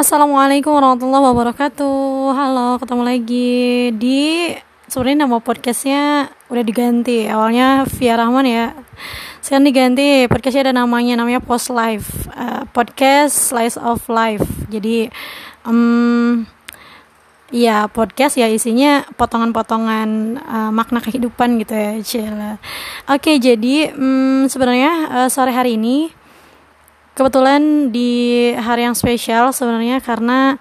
Assalamualaikum warahmatullahi wabarakatuh. Halo, ketemu lagi di sebenarnya nama podcastnya udah diganti. Awalnya via Rahman ya. Sekarang diganti podcastnya ada namanya namanya Post Life. Uh, podcast Slice of Life. Jadi um, ya podcast ya isinya potongan-potongan uh, makna kehidupan gitu ya Cila. Oke jadi um, sebenarnya uh, sore hari ini kebetulan di hari yang spesial sebenarnya karena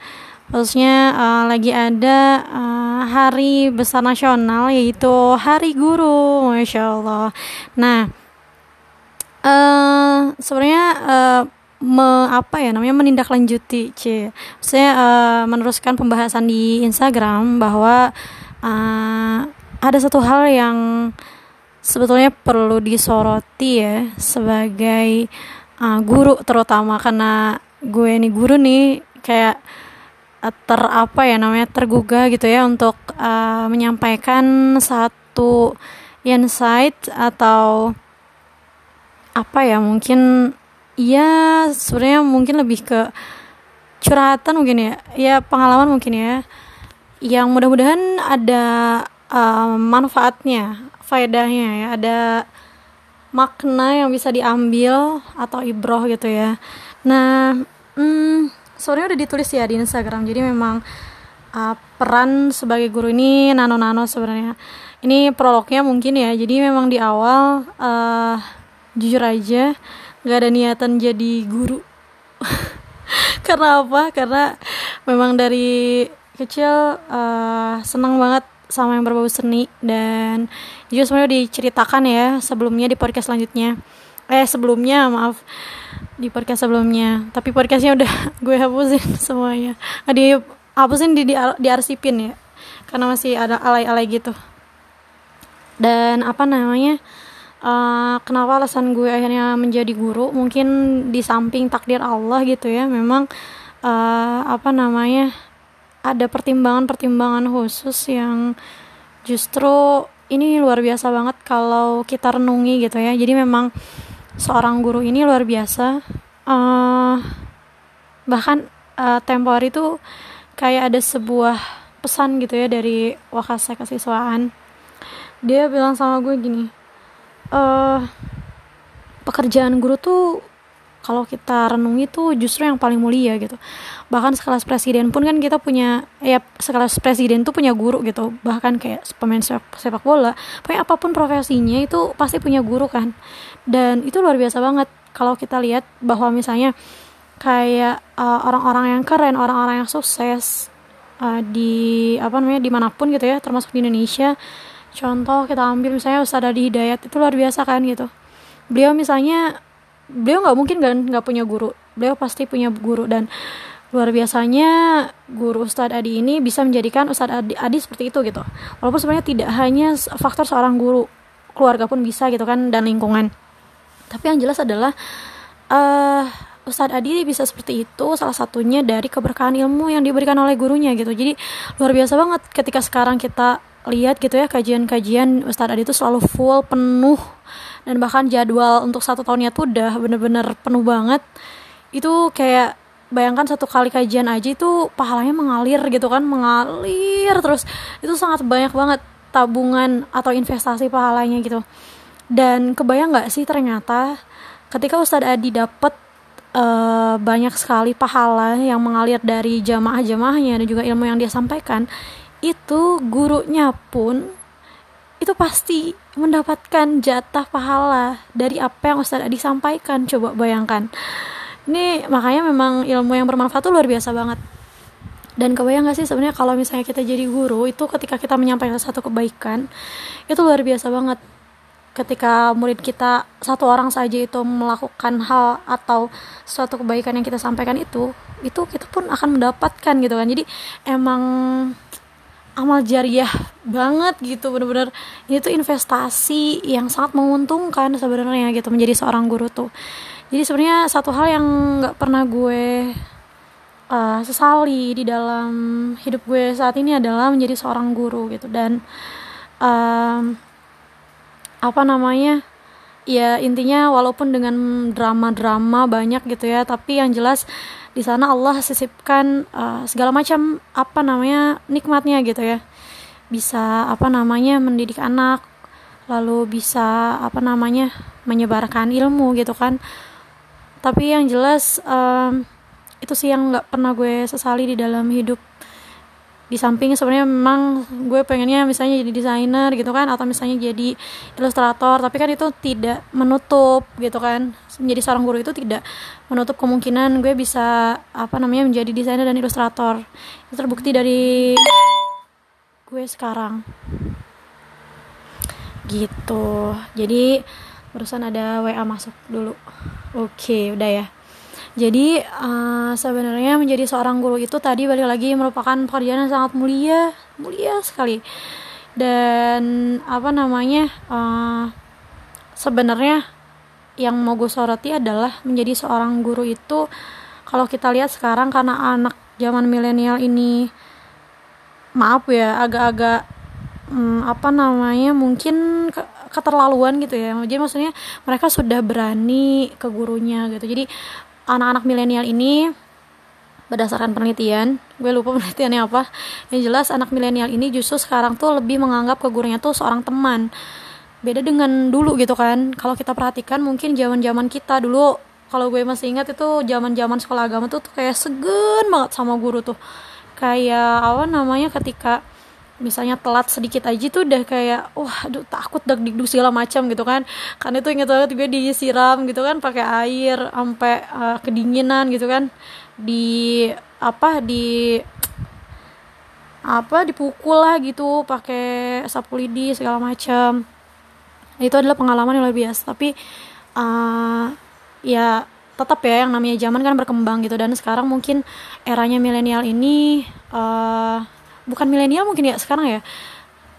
khususnya uh, lagi ada uh, hari besar nasional yaitu Hari Guru, masya Allah. Nah, uh, sebenarnya uh, me, apa ya namanya menindaklanjuti, c, saya uh, meneruskan pembahasan di Instagram bahwa uh, ada satu hal yang sebetulnya perlu disoroti ya sebagai uh, guru terutama karena gue nih guru nih kayak uh, ter apa ya namanya tergugah gitu ya untuk uh, menyampaikan satu insight atau apa ya mungkin ya sebenarnya mungkin lebih ke curhatan mungkin ya ya pengalaman mungkin ya yang mudah-mudahan ada uh, manfaatnya faedahnya ya ada makna yang bisa diambil atau ibroh gitu ya. Nah hmm, sebenarnya udah ditulis ya di Instagram. Jadi memang uh, peran sebagai guru ini nano-nano sebenarnya. Ini prolognya mungkin ya. Jadi memang di awal uh, jujur aja nggak ada niatan jadi guru. Karena apa? Karena memang dari kecil uh, senang banget sama yang berbau seni dan juga sebenarnya diceritakan ya sebelumnya di podcast selanjutnya. Eh sebelumnya maaf di podcast sebelumnya. Tapi podcastnya udah gue hapusin semuanya. Nah, di hapusin di, di di arsipin ya karena masih ada alay-alay gitu. Dan apa namanya uh, kenapa alasan gue akhirnya menjadi guru? Mungkin di samping takdir Allah gitu ya memang uh, apa namanya ada pertimbangan-pertimbangan khusus yang justru ini luar biasa banget kalau kita renungi gitu ya. Jadi memang seorang guru ini luar biasa. Uh, bahkan uh, tempo hari itu kayak ada sebuah pesan gitu ya dari wakasa kesiswaan. Dia bilang sama gue gini uh, pekerjaan guru tuh kalau kita renungi tuh justru yang paling mulia gitu. Bahkan sekelas presiden pun kan kita punya ya sekelas presiden tuh punya guru gitu. Bahkan kayak pemain sepak, sepak bola pokoknya apa pun profesinya itu pasti punya guru kan. Dan itu luar biasa banget kalau kita lihat bahwa misalnya kayak uh, orang-orang yang keren orang-orang yang sukses uh, di apa namanya di mana pun gitu ya termasuk di Indonesia. Contoh kita ambil misalnya Ustadz Adi Hidayat itu luar biasa kan gitu. Beliau misalnya beliau nggak mungkin kan nggak punya guru. Beliau pasti punya guru dan luar biasanya guru Ustadz Adi ini bisa menjadikan Ustadz Adi, Adi seperti itu gitu. Walaupun sebenarnya tidak hanya faktor seorang guru keluarga pun bisa gitu kan dan lingkungan. Tapi yang jelas adalah uh, Ustadz Adi bisa seperti itu salah satunya dari keberkahan ilmu yang diberikan oleh gurunya gitu. Jadi luar biasa banget ketika sekarang kita lihat gitu ya kajian-kajian Ustadz Adi itu selalu full penuh dan bahkan jadwal untuk satu tahunnya tuh udah bener-bener penuh banget. Itu kayak bayangkan satu kali kajian aja itu pahalanya mengalir gitu kan mengalir terus. Itu sangat banyak banget tabungan atau investasi pahalanya gitu. Dan kebayang nggak sih ternyata ketika Ustadz Adi dapat uh, banyak sekali pahala yang mengalir dari jamaah-jamaahnya dan juga ilmu yang dia sampaikan itu gurunya pun itu pasti mendapatkan jatah pahala dari apa yang Ustadz Adi sampaikan. Coba bayangkan. Ini makanya memang ilmu yang bermanfaat tuh luar biasa banget. Dan kebayang gak sih sebenarnya kalau misalnya kita jadi guru itu ketika kita menyampaikan satu kebaikan itu luar biasa banget. Ketika murid kita satu orang saja itu melakukan hal atau suatu kebaikan yang kita sampaikan itu itu kita pun akan mendapatkan gitu kan. Jadi emang amal jariah banget gitu bener-bener. Ini tuh investasi yang sangat menguntungkan sebenarnya gitu menjadi seorang guru tuh. Jadi sebenarnya satu hal yang nggak pernah gue uh, sesali di dalam hidup gue saat ini adalah menjadi seorang guru gitu. Dan um, apa namanya ya intinya walaupun dengan drama-drama banyak gitu ya tapi yang jelas di sana Allah sisipkan uh, segala macam apa namanya nikmatnya gitu ya. Bisa apa namanya mendidik anak lalu bisa apa namanya menyebarkan ilmu gitu kan. Tapi yang jelas um, itu sih yang nggak pernah gue sesali di dalam hidup di samping sebenarnya memang gue pengennya misalnya jadi desainer gitu kan atau misalnya jadi ilustrator tapi kan itu tidak menutup gitu kan. Menjadi seorang guru itu tidak menutup kemungkinan gue bisa apa namanya menjadi desainer dan ilustrator. Itu terbukti dari gue sekarang. Gitu. Jadi barusan ada WA masuk dulu. Oke udah ya jadi uh, sebenarnya menjadi seorang guru itu tadi balik lagi merupakan pekerjaan yang sangat mulia mulia sekali. Dan apa namanya uh, sebenarnya yang mau gue soroti adalah menjadi seorang guru itu kalau kita lihat sekarang karena anak zaman milenial ini maaf ya agak-agak hmm, apa namanya mungkin keterlaluan gitu ya. Jadi maksudnya mereka sudah berani ke gurunya gitu. Jadi anak-anak milenial ini berdasarkan penelitian gue lupa penelitiannya apa. Yang jelas anak milenial ini justru sekarang tuh lebih menganggap ke gurunya tuh seorang teman. Beda dengan dulu gitu kan. Kalau kita perhatikan mungkin zaman zaman kita dulu kalau gue masih ingat itu zaman zaman sekolah agama tuh, tuh kayak segen banget sama guru tuh. Kayak apa namanya ketika misalnya telat sedikit aja tuh udah kayak wah aduh takut dak dikduk segala macam gitu kan. Kan itu inget banget gue disiram gitu kan pakai air sampai uh, kedinginan gitu kan. Di apa di apa dipukul lah gitu pakai sapu lidi segala macam. Itu adalah pengalaman yang luar biasa. Tapi uh, ya tetap ya yang namanya zaman kan berkembang gitu. Dan sekarang mungkin eranya milenial ini uh, bukan milenial mungkin ya sekarang ya.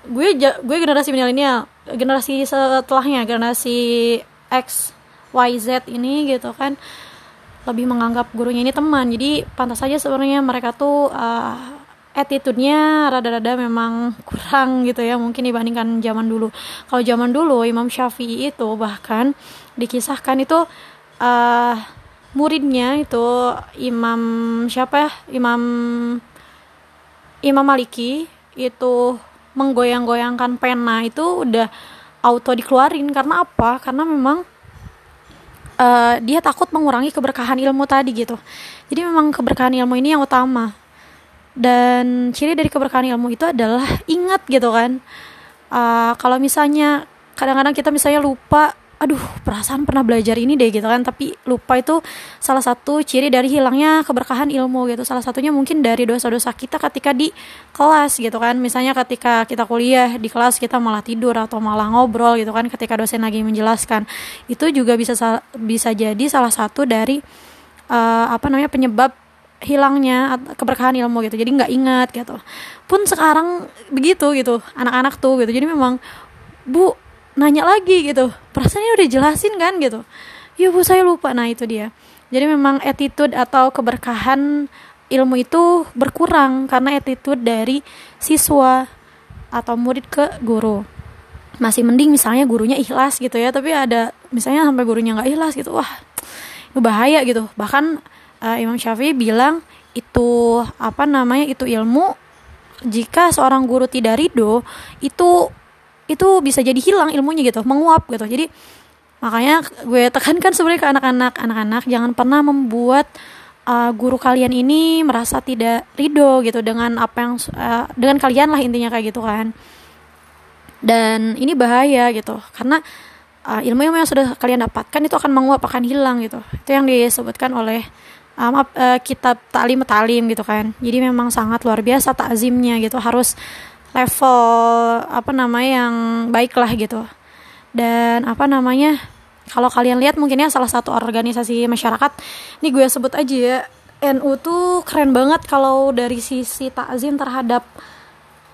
Gue gue generasi milenial generasi setelahnya generasi X Y Z ini gitu kan lebih menganggap gurunya ini teman. Jadi pantas saja sebenarnya mereka tuh uh, attitude-nya rada-rada memang kurang gitu ya mungkin dibandingkan zaman dulu. Kalau zaman dulu Imam Syafi'i itu bahkan dikisahkan itu uh, muridnya itu Imam siapa ya? Imam Imam Maliki itu menggoyang-goyangkan pena itu udah auto dikeluarin karena apa? Karena memang uh, dia takut mengurangi keberkahan ilmu tadi gitu. Jadi memang keberkahan ilmu ini yang utama. Dan ciri dari keberkahan ilmu itu adalah ingat gitu kan. Uh, kalau misalnya kadang-kadang kita misalnya lupa aduh perasaan pernah belajar ini deh gitu kan. Tapi lupa itu salah satu ciri dari hilangnya keberkahan ilmu gitu. Salah satunya mungkin dari dosa-dosa kita ketika di kelas gitu kan. Misalnya ketika kita kuliah di kelas kita malah tidur atau malah ngobrol gitu kan ketika dosen lagi menjelaskan. Itu juga bisa bisa jadi salah satu dari uh, apa namanya penyebab hilangnya keberkahan ilmu gitu. Jadi nggak ingat gitu. Pun sekarang begitu gitu anak-anak tuh gitu. Jadi memang bu nanya lagi gitu. Perasaannya udah jelasin kan gitu. Ya bu saya lupa. Nah itu dia. Jadi memang attitude atau keberkahan ilmu itu berkurang karena attitude dari siswa atau murid ke guru. Masih mending misalnya gurunya ikhlas gitu ya tapi ada misalnya sampai gurunya nggak ikhlas gitu wah itu bahaya gitu. Bahkan uh, Imam Syafi'i bilang itu apa namanya itu ilmu jika seorang guru tidak ridho itu itu bisa jadi hilang ilmunya gitu menguap gitu. Jadi makanya gue tekankan sebenarnya ke anak-anak. Anak-anak jangan pernah membuat uh, guru kalian ini merasa tidak ridho gitu dengan apa yang uh, dengan kalian lah intinya kayak gitu kan. Dan ini bahaya gitu karena uh, ilmu yang sudah kalian dapatkan itu akan menguap akan hilang gitu. Itu yang disebutkan oleh um, uh, kitab taklim talim gitu kan. Jadi memang sangat luar biasa takzimnya gitu. Harus level apa namanya yang baik lah gitu. Dan apa namanya kalau kalian lihat mungkin ya salah satu organisasi masyarakat ini gue sebut aja ya NU tuh keren banget kalau dari sisi takzim terhadap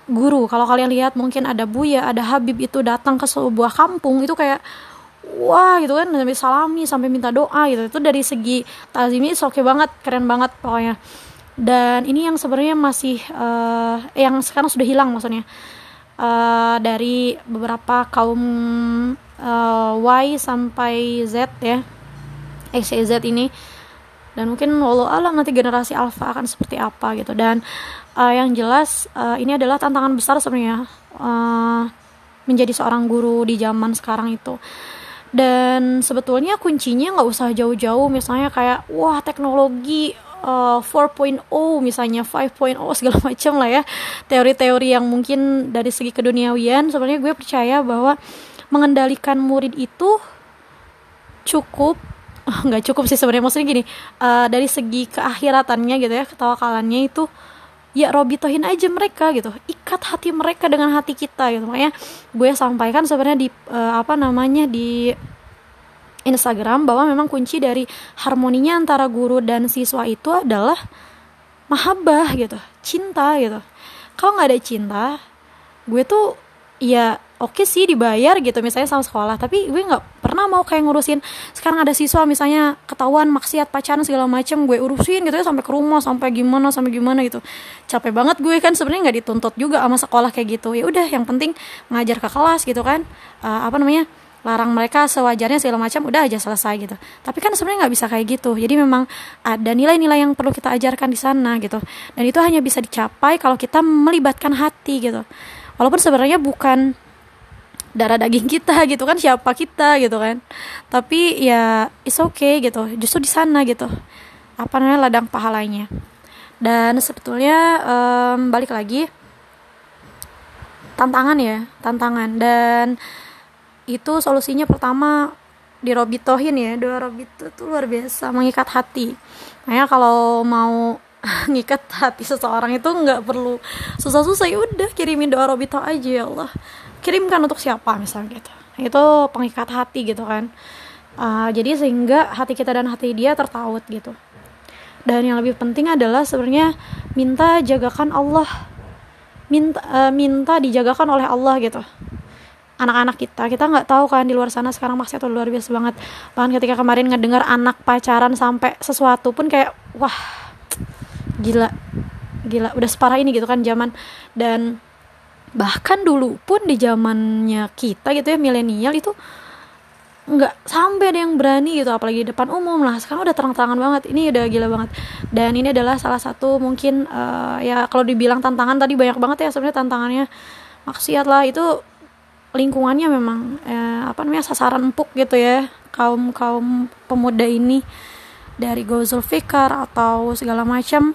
guru. Kalau kalian lihat mungkin ada Buya ada Habib itu datang ke sebuah kampung itu kayak wah gitu kan sampai salami sampai minta doa gitu. Itu dari segi takzimnya oke okay banget keren banget pokoknya dan ini yang sebenarnya masih uh, yang sekarang sudah hilang maksudnya. Uh, dari beberapa kaum uh, Y sampai Z ya. X Y Z ini. Dan mungkin walau alam nanti generasi alpha akan seperti apa gitu. Dan uh, yang jelas uh, ini adalah tantangan besar sebenarnya uh, menjadi seorang guru di zaman sekarang itu. Dan sebetulnya kuncinya nggak usah jauh-jauh. Misalnya kayak wah teknologi uh, 4.0 misalnya 5.0 segala macam lah ya. Teori-teori yang mungkin dari segi keduniawian. Sebenarnya gue percaya bahwa mengendalikan murid itu cukup nggak cukup sih sebenarnya. Maksudnya gini uh, dari segi keakhiratannya gitu ya ketawakalannya itu ya robitohin aja mereka gitu. Ikat hati mereka dengan hati kita gitu. Makanya gue sampaikan sebenarnya di uh, apa namanya di Instagram bahwa memang kunci dari harmoninya antara guru dan siswa itu adalah mahabbah gitu cinta gitu. Kalau nggak ada cinta gue tuh ya oke okay sih dibayar gitu misalnya sama sekolah tapi gue nggak pernah mau kayak ngurusin sekarang ada siswa misalnya ketahuan maksiat pacaran segala macem gue urusin gitu ya sampai ke rumah sampai gimana sampai gimana gitu. Capek banget gue kan sebenarnya nggak dituntut juga sama sekolah kayak gitu. Ya udah yang penting ngajar ke kelas gitu kan. Uh, apa namanya larang mereka sewajarnya segala macam udah aja selesai gitu. Tapi kan sebenarnya nggak bisa kayak gitu. Jadi memang ada nilai-nilai yang perlu kita ajarkan di sana gitu. Dan itu hanya bisa dicapai kalau kita melibatkan hati gitu. Walaupun sebenarnya bukan darah daging kita gitu kan siapa kita gitu kan. Tapi ya is okay gitu. Justru di sana gitu. Apa namanya ladang pahalanya. Dan sebetulnya um, balik lagi tantangan ya tantangan. Dan itu solusinya pertama dirobitohin ya. Dua robito itu luar biasa mengikat hati. Makanya kalau mau ngikat hati seseorang itu nggak perlu susah-susah ya udah kirimin doa robito aja ya Allah. Kirimkan untuk siapa misalnya gitu. Itu pengikat hati gitu kan. Uh, jadi sehingga hati kita dan hati dia tertaut gitu. Dan yang lebih penting adalah sebenarnya minta jagakan Allah. Minta uh, minta dijagakan oleh Allah gitu anak-anak kita. Kita nggak tahu kan di luar sana sekarang maksiat tuh luar biasa banget. Bahkan ketika kemarin ngedengar anak pacaran sampai sesuatu pun kayak wah gila gila udah separah ini gitu kan zaman. Dan bahkan dulu pun di zamannya kita gitu ya milenial itu nggak sampai ada yang berani gitu apalagi depan umum lah. Sekarang udah terang-terangan banget ini udah gila banget. Dan ini adalah salah satu mungkin uh, ya kalau dibilang tantangan tadi banyak banget ya sebenarnya tantangannya. Maksiat lah itu lingkungannya memang eh, apa namanya sasaran empuk gitu ya kaum kaum pemuda ini dari Gozul Fikar atau segala macam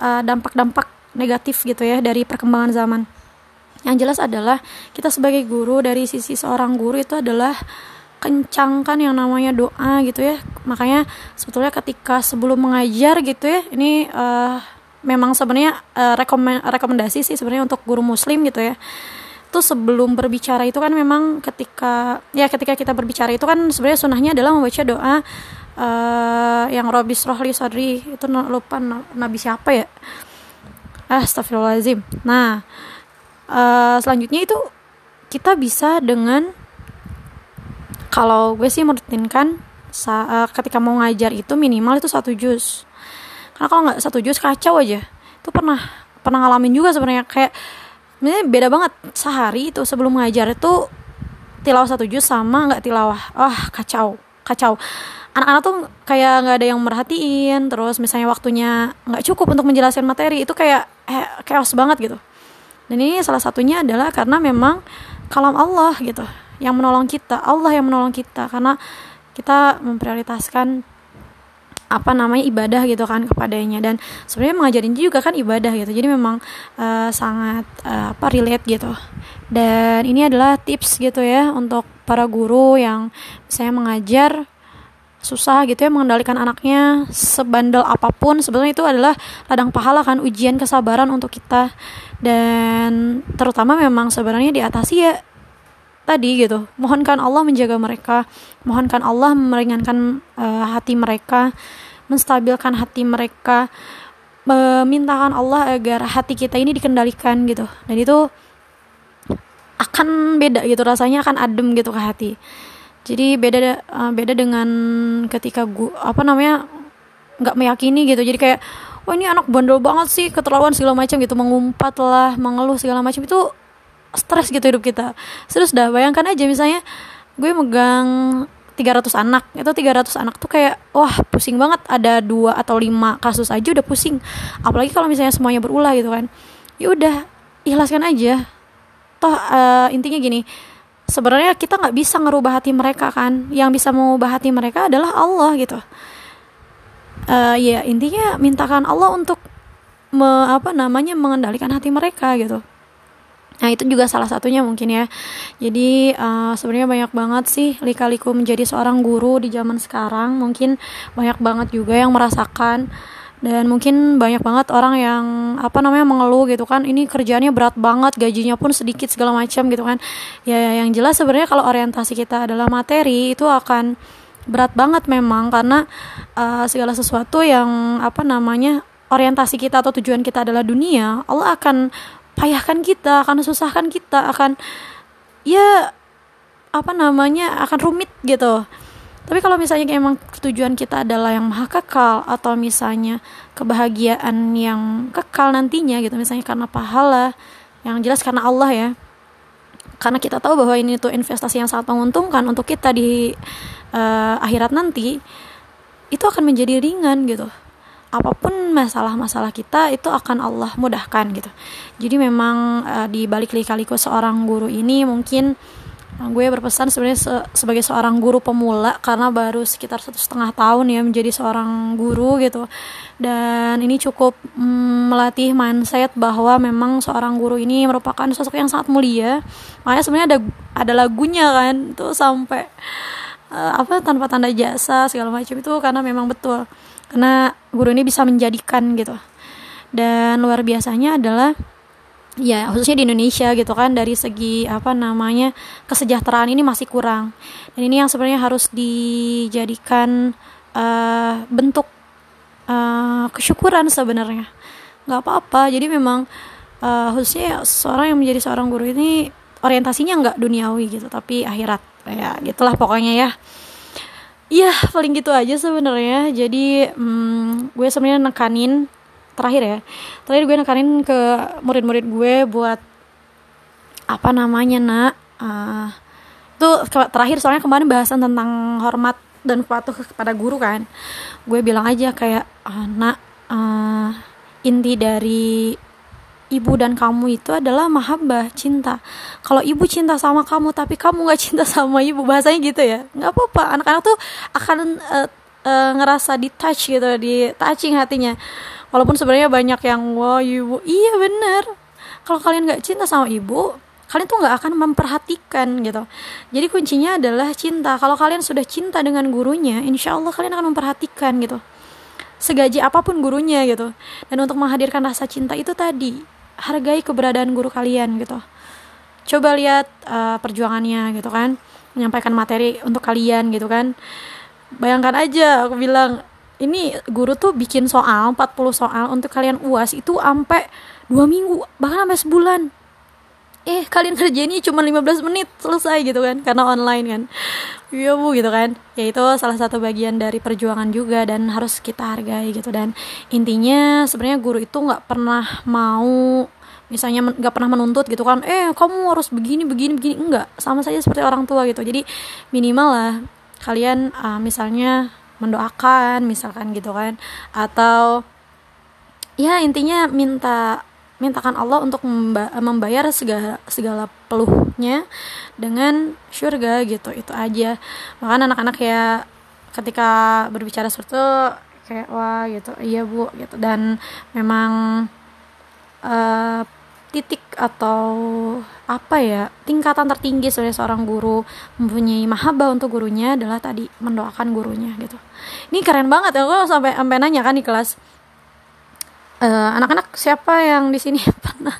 uh, dampak-dampak negatif gitu ya dari perkembangan zaman. Yang jelas adalah kita sebagai guru dari sisi seorang guru itu adalah kencangkan yang namanya doa gitu ya. Makanya sebetulnya ketika sebelum mengajar gitu ya ini uh, memang sebenarnya uh, rekomendasi sih sebenarnya untuk guru muslim gitu ya itu sebelum berbicara itu kan memang ketika ya ketika kita berbicara itu kan sebenarnya sunnahnya adalah membaca doa uh, yang Robis Rohli Sodri itu lupa nabi siapa ya? Astagfirullahaladzim nah uh, selanjutnya itu kita bisa dengan kalau gue sih merutinkan uh, ketika mau ngajar itu minimal itu satu jus karena kalau nggak satu jus kacau aja. Itu pernah pernah ngalamin juga sebenarnya kayak ini beda banget. Sehari itu sebelum ngajar itu tilawah satu jus sama nggak tilawah. Wah oh, kacau. Kacau. Anak-anak tuh kayak nggak ada yang merhatiin. Terus misalnya waktunya nggak cukup untuk menjelaskan materi itu kayak eh, chaos banget gitu. Dan ini salah satunya adalah karena memang kalam Allah gitu yang menolong kita. Allah yang menolong kita karena kita memprioritaskan apa namanya ibadah gitu kan kepadanya. Dan sebenarnya mengajarin juga kan ibadah gitu. Jadi memang uh, sangat uh, apa relate gitu. Dan ini adalah tips gitu ya untuk para guru yang saya mengajar susah gitu ya mengendalikan anaknya sebandel apa pun. Sebetulnya itu adalah ladang pahala kan ujian kesabaran untuk kita. Dan terutama memang sebenarnya diatasi ya tadi gitu. Mohonkan Allah menjaga mereka. Mohonkan Allah meringankan uh, hati mereka. Menstabilkan hati mereka. Memintakan Allah agar hati kita ini dikendalikan gitu. Dan itu akan beda gitu. Rasanya akan adem gitu ke hati. Jadi beda uh, beda dengan ketika gua apa namanya nggak meyakini gitu. Jadi kayak oh ini anak bandel banget sih keterlaluan segala macam gitu. Mengumpat lah mengeluh segala macam. Itu stres gitu hidup kita. Terus dah bayangkan aja misalnya gue megang 300 anak itu 300 anak tuh kayak wah pusing banget. Ada dua atau lima kasus aja udah pusing. Apalagi kalau misalnya semuanya berulah gitu kan. Ya udah ikhlaskan aja. Toh uh, intinya gini sebenarnya kita nggak bisa ngerubah hati mereka kan. Yang bisa mengubah hati mereka adalah Allah gitu. Uh, ya intinya mintakan Allah untuk me, apa namanya mengendalikan hati mereka gitu Nah itu juga salah satunya mungkin ya. Jadi uh, sebenarnya banyak banget sih lika-liku menjadi seorang guru di zaman sekarang. Mungkin banyak banget juga yang merasakan dan mungkin banyak banget orang yang apa namanya mengeluh gitu kan ini kerjanya berat banget gajinya pun sedikit segala macam gitu kan ya yang jelas sebenarnya kalau orientasi kita adalah materi itu akan berat banget memang karena uh, segala sesuatu yang apa namanya orientasi kita atau tujuan kita adalah dunia Allah akan payahkan kita akan susahkan kita akan ya apa namanya akan rumit gitu. Tapi kalau misalnya emang tujuan kita adalah yang maha kekal atau misalnya kebahagiaan yang kekal nantinya gitu misalnya karena pahala yang jelas karena Allah ya. Karena kita tahu bahwa ini tuh investasi yang sangat menguntungkan untuk kita di uh, akhirat nanti itu akan menjadi ringan gitu apa pun masalah-masalah kita itu akan Allah mudahkan gitu. Jadi memang uh, di balik lika-liku seorang guru ini mungkin uh, gue berpesan sebenarnya se sebagai seorang guru pemula karena baru sekitar satu setengah tahun ya menjadi seorang guru gitu. Dan ini cukup mm, melatih mindset bahwa memang seorang guru ini merupakan sosok yang sangat mulia. Makanya sebenarnya ada ada lagunya kan tuh sampai uh, apa tanpa tanda jasa segala macam itu karena memang betul karena guru ini bisa menjadikan gitu. Dan luar biasanya adalah ya khususnya di Indonesia gitu kan dari segi apa namanya kesejahteraan ini masih kurang. Dan ini yang sebenarnya harus dijadikan uh, bentuk uh, kesyukuran sebenarnya. Nggak apa-apa. Jadi memang uh, khususnya seorang yang menjadi seorang guru ini orientasinya nggak duniawi gitu tapi akhirat. Ya gitulah pokoknya ya Iya paling gitu aja sebenarnya. Jadi hmm, gue sebenarnya nekanin terakhir ya. Terakhir gue nekanin ke murid-murid gue buat apa namanya nak. Uh, itu terakhir soalnya kemarin bahasan tentang hormat dan patuh kepada guru kan. Gue bilang aja kayak uh, nak uh, inti dari ibu dan kamu itu adalah mahabbah cinta. Kalau ibu cinta sama kamu tapi kamu nggak cinta sama ibu bahasanya gitu ya? Nggak apa-apa anak-anak tuh akan uh, uh, ngerasa di touch gitu di touching hatinya. Walaupun sebenarnya banyak yang wah ibu. Iya bener. Kalau kalian nggak cinta sama ibu kalian tuh nggak akan memperhatikan gitu. Jadi kuncinya adalah cinta. Kalau kalian sudah cinta dengan gurunya insya Allah kalian akan memperhatikan gitu. Segaji apa pun gurunya gitu. Dan untuk menghadirkan rasa cinta itu tadi hargai keberadaan guru kalian gitu. Coba lihat uh, perjuangannya gitu kan. Menyampaikan materi untuk kalian gitu kan. Bayangkan aja aku bilang ini guru tuh bikin soal 40 soal untuk kalian uas itu sampai dua minggu bahkan sampai sebulan eh kalian kerjainnya cuma 15 menit selesai gitu kan. Karena online kan. Iya bu gitu kan. Ya itu salah satu bagian dari perjuangan juga dan harus kita hargai gitu. Dan intinya sebenarnya guru itu nggak pernah mau misalnya nggak pernah menuntut gitu kan eh kamu harus begini begini begini. Enggak sama saja seperti orang tua gitu. Jadi minimal lah kalian uh, misalnya mendoakan misalkan gitu kan. Atau ya intinya minta mintakan Allah untuk membayar segala segala peluhnya dengan surga gitu itu aja. Bahkan anak-anak ya ketika berbicara seperti itu kayak wah gitu iya bu gitu. Dan memang uh, titik atau apa ya tingkatan tertinggi sebagai seorang guru mempunyai mahaba untuk gurunya adalah tadi mendoakan gurunya gitu. Ini keren banget ya aku sampai sampai nanya kan di kelas Eh, anak-anak uh, siapa yang di sini pernah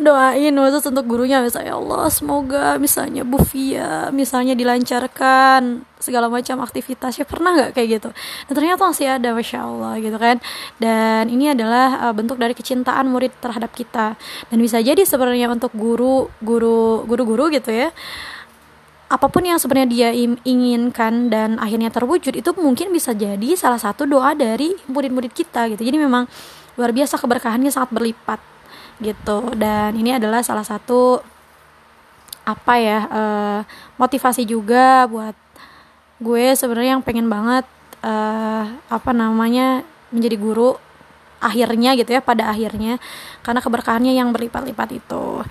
doain khusus untuk gurunya? Misalnya Allah semoga misalnya Bu Fia misalnya dilancarkan segala macam aktivitasnya. Pernah nggak kayak gitu? Dan ternyata masih ada masya Allah gitu kan? Dan ini adalah uh, bentuk dari kecintaan murid terhadap kita. Dan bisa jadi sebenarnya untuk guru guru guru-guru gitu ya apa pun yang sebenarnya dia inginkan dan akhirnya terwujud itu mungkin bisa jadi salah satu doa dari murid-murid kita gitu. Jadi memang luar biasa keberkahannya sangat berlipat gitu. Dan ini adalah salah satu apa ya uh, motivasi juga buat gue sebenarnya yang pengen banget uh, apa namanya menjadi guru akhirnya gitu ya pada akhirnya karena keberkahannya yang berlipat-lipat itu.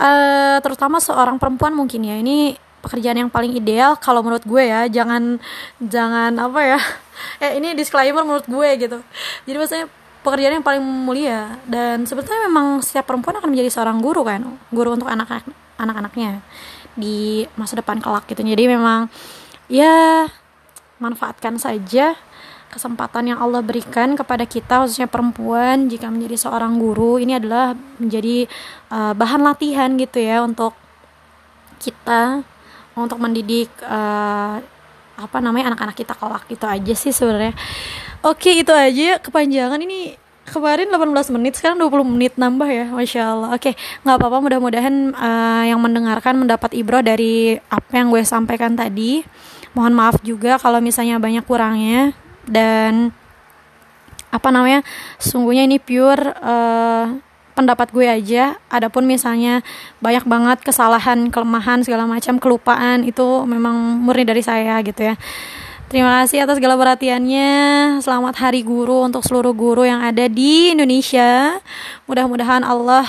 Uh, terutama seorang perempuan mungkin ya ini pekerjaan yang paling ideal kalau menurut gue ya jangan jangan apa ya eh ini disclaimer menurut gue gitu. Jadi maksudnya pekerjaan yang paling mulia. Dan sebetulnya memang setiap perempuan akan menjadi seorang guru kan guru untuk anak anak-anaknya di masa depan kelak gitu. Jadi memang ya manfaatkan saja kesempatan yang Allah berikan kepada kita khususnya perempuan jika menjadi seorang guru ini adalah menjadi uh, bahan latihan gitu ya untuk kita untuk mendidik uh, apa namanya anak-anak kita kelak gitu aja sih sebenarnya. Oke itu aja kepanjangan. Ini kemarin 18 menit sekarang 20 menit nambah ya Masya Allah. Oke nggak apa-apa mudah-mudahan uh, yang mendengarkan mendapat ibro dari apa yang gue sampaikan tadi. Mohon maaf juga kalau misalnya banyak kurangnya. Dan apa namanya sungguhnya ini pure uh, pendapat gue aja adapun misalnya banyak banget kesalahan kelemahan segala macam kelupaan itu memang murni dari saya gitu ya Terima kasih atas segala perhatiannya. Selamat Hari Guru untuk seluruh guru yang ada di Indonesia. Mudah-mudahan Allah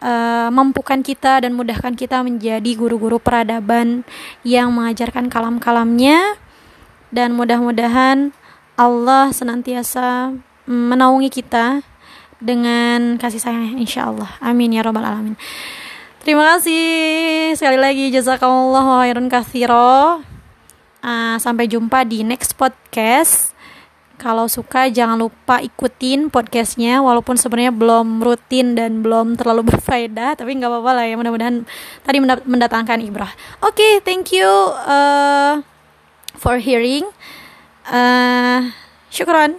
uh, mampukan kita dan mudahkan kita menjadi guru-guru peradaban yang mengajarkan kalam-kalamnya dan mudah-mudahan Allah senantiasa menaungi kita dengan kasih sayang insya Allah amin ya robbal alamin. Terima kasih sekali lagi. Jazakallah khairan kathiro uh, sampai jumpa di next podcast. Kalau suka jangan lupa ikutin podcastnya walaupun sebenarnya belum rutin dan belum terlalu berfaedah tapi nggak apa-apa lah ya. Mudah-mudahan tadi mendatangkan ibrah. Oke okay, thank you uh, for hearing. Uh, syukron